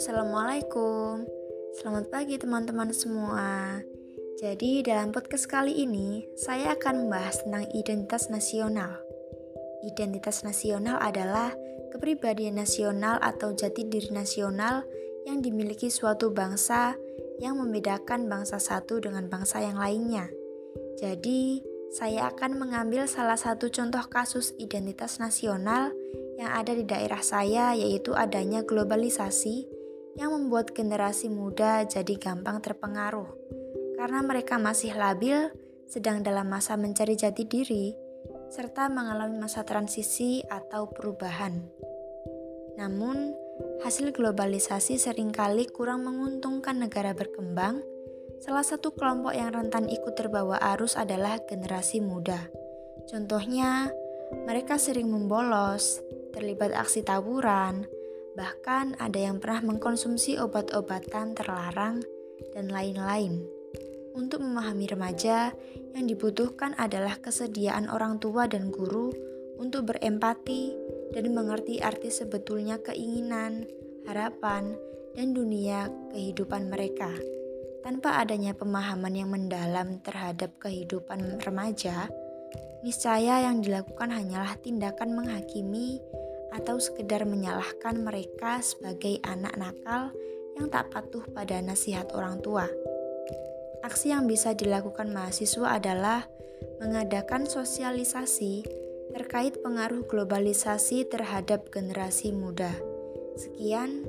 Assalamualaikum, selamat pagi teman-teman semua. Jadi, dalam podcast kali ini, saya akan membahas tentang identitas nasional. Identitas nasional adalah kepribadian nasional atau jati diri nasional yang dimiliki suatu bangsa yang membedakan bangsa satu dengan bangsa yang lainnya. Jadi, saya akan mengambil salah satu contoh kasus identitas nasional yang ada di daerah saya, yaitu adanya globalisasi yang membuat generasi muda jadi gampang terpengaruh karena mereka masih labil, sedang dalam masa mencari jati diri, serta mengalami masa transisi atau perubahan. Namun, hasil globalisasi sering kali kurang menguntungkan negara berkembang. Salah satu kelompok yang rentan ikut terbawa arus adalah generasi muda. Contohnya, mereka sering membolos, terlibat aksi tawuran, Bahkan ada yang pernah mengkonsumsi obat-obatan terlarang dan lain-lain. Untuk memahami remaja, yang dibutuhkan adalah kesediaan orang tua dan guru untuk berempati dan mengerti arti sebetulnya keinginan, harapan, dan dunia kehidupan mereka. Tanpa adanya pemahaman yang mendalam terhadap kehidupan remaja, niscaya yang dilakukan hanyalah tindakan menghakimi atau sekedar menyalahkan mereka sebagai anak nakal yang tak patuh pada nasihat orang tua. Aksi yang bisa dilakukan mahasiswa adalah mengadakan sosialisasi terkait pengaruh globalisasi terhadap generasi muda. Sekian,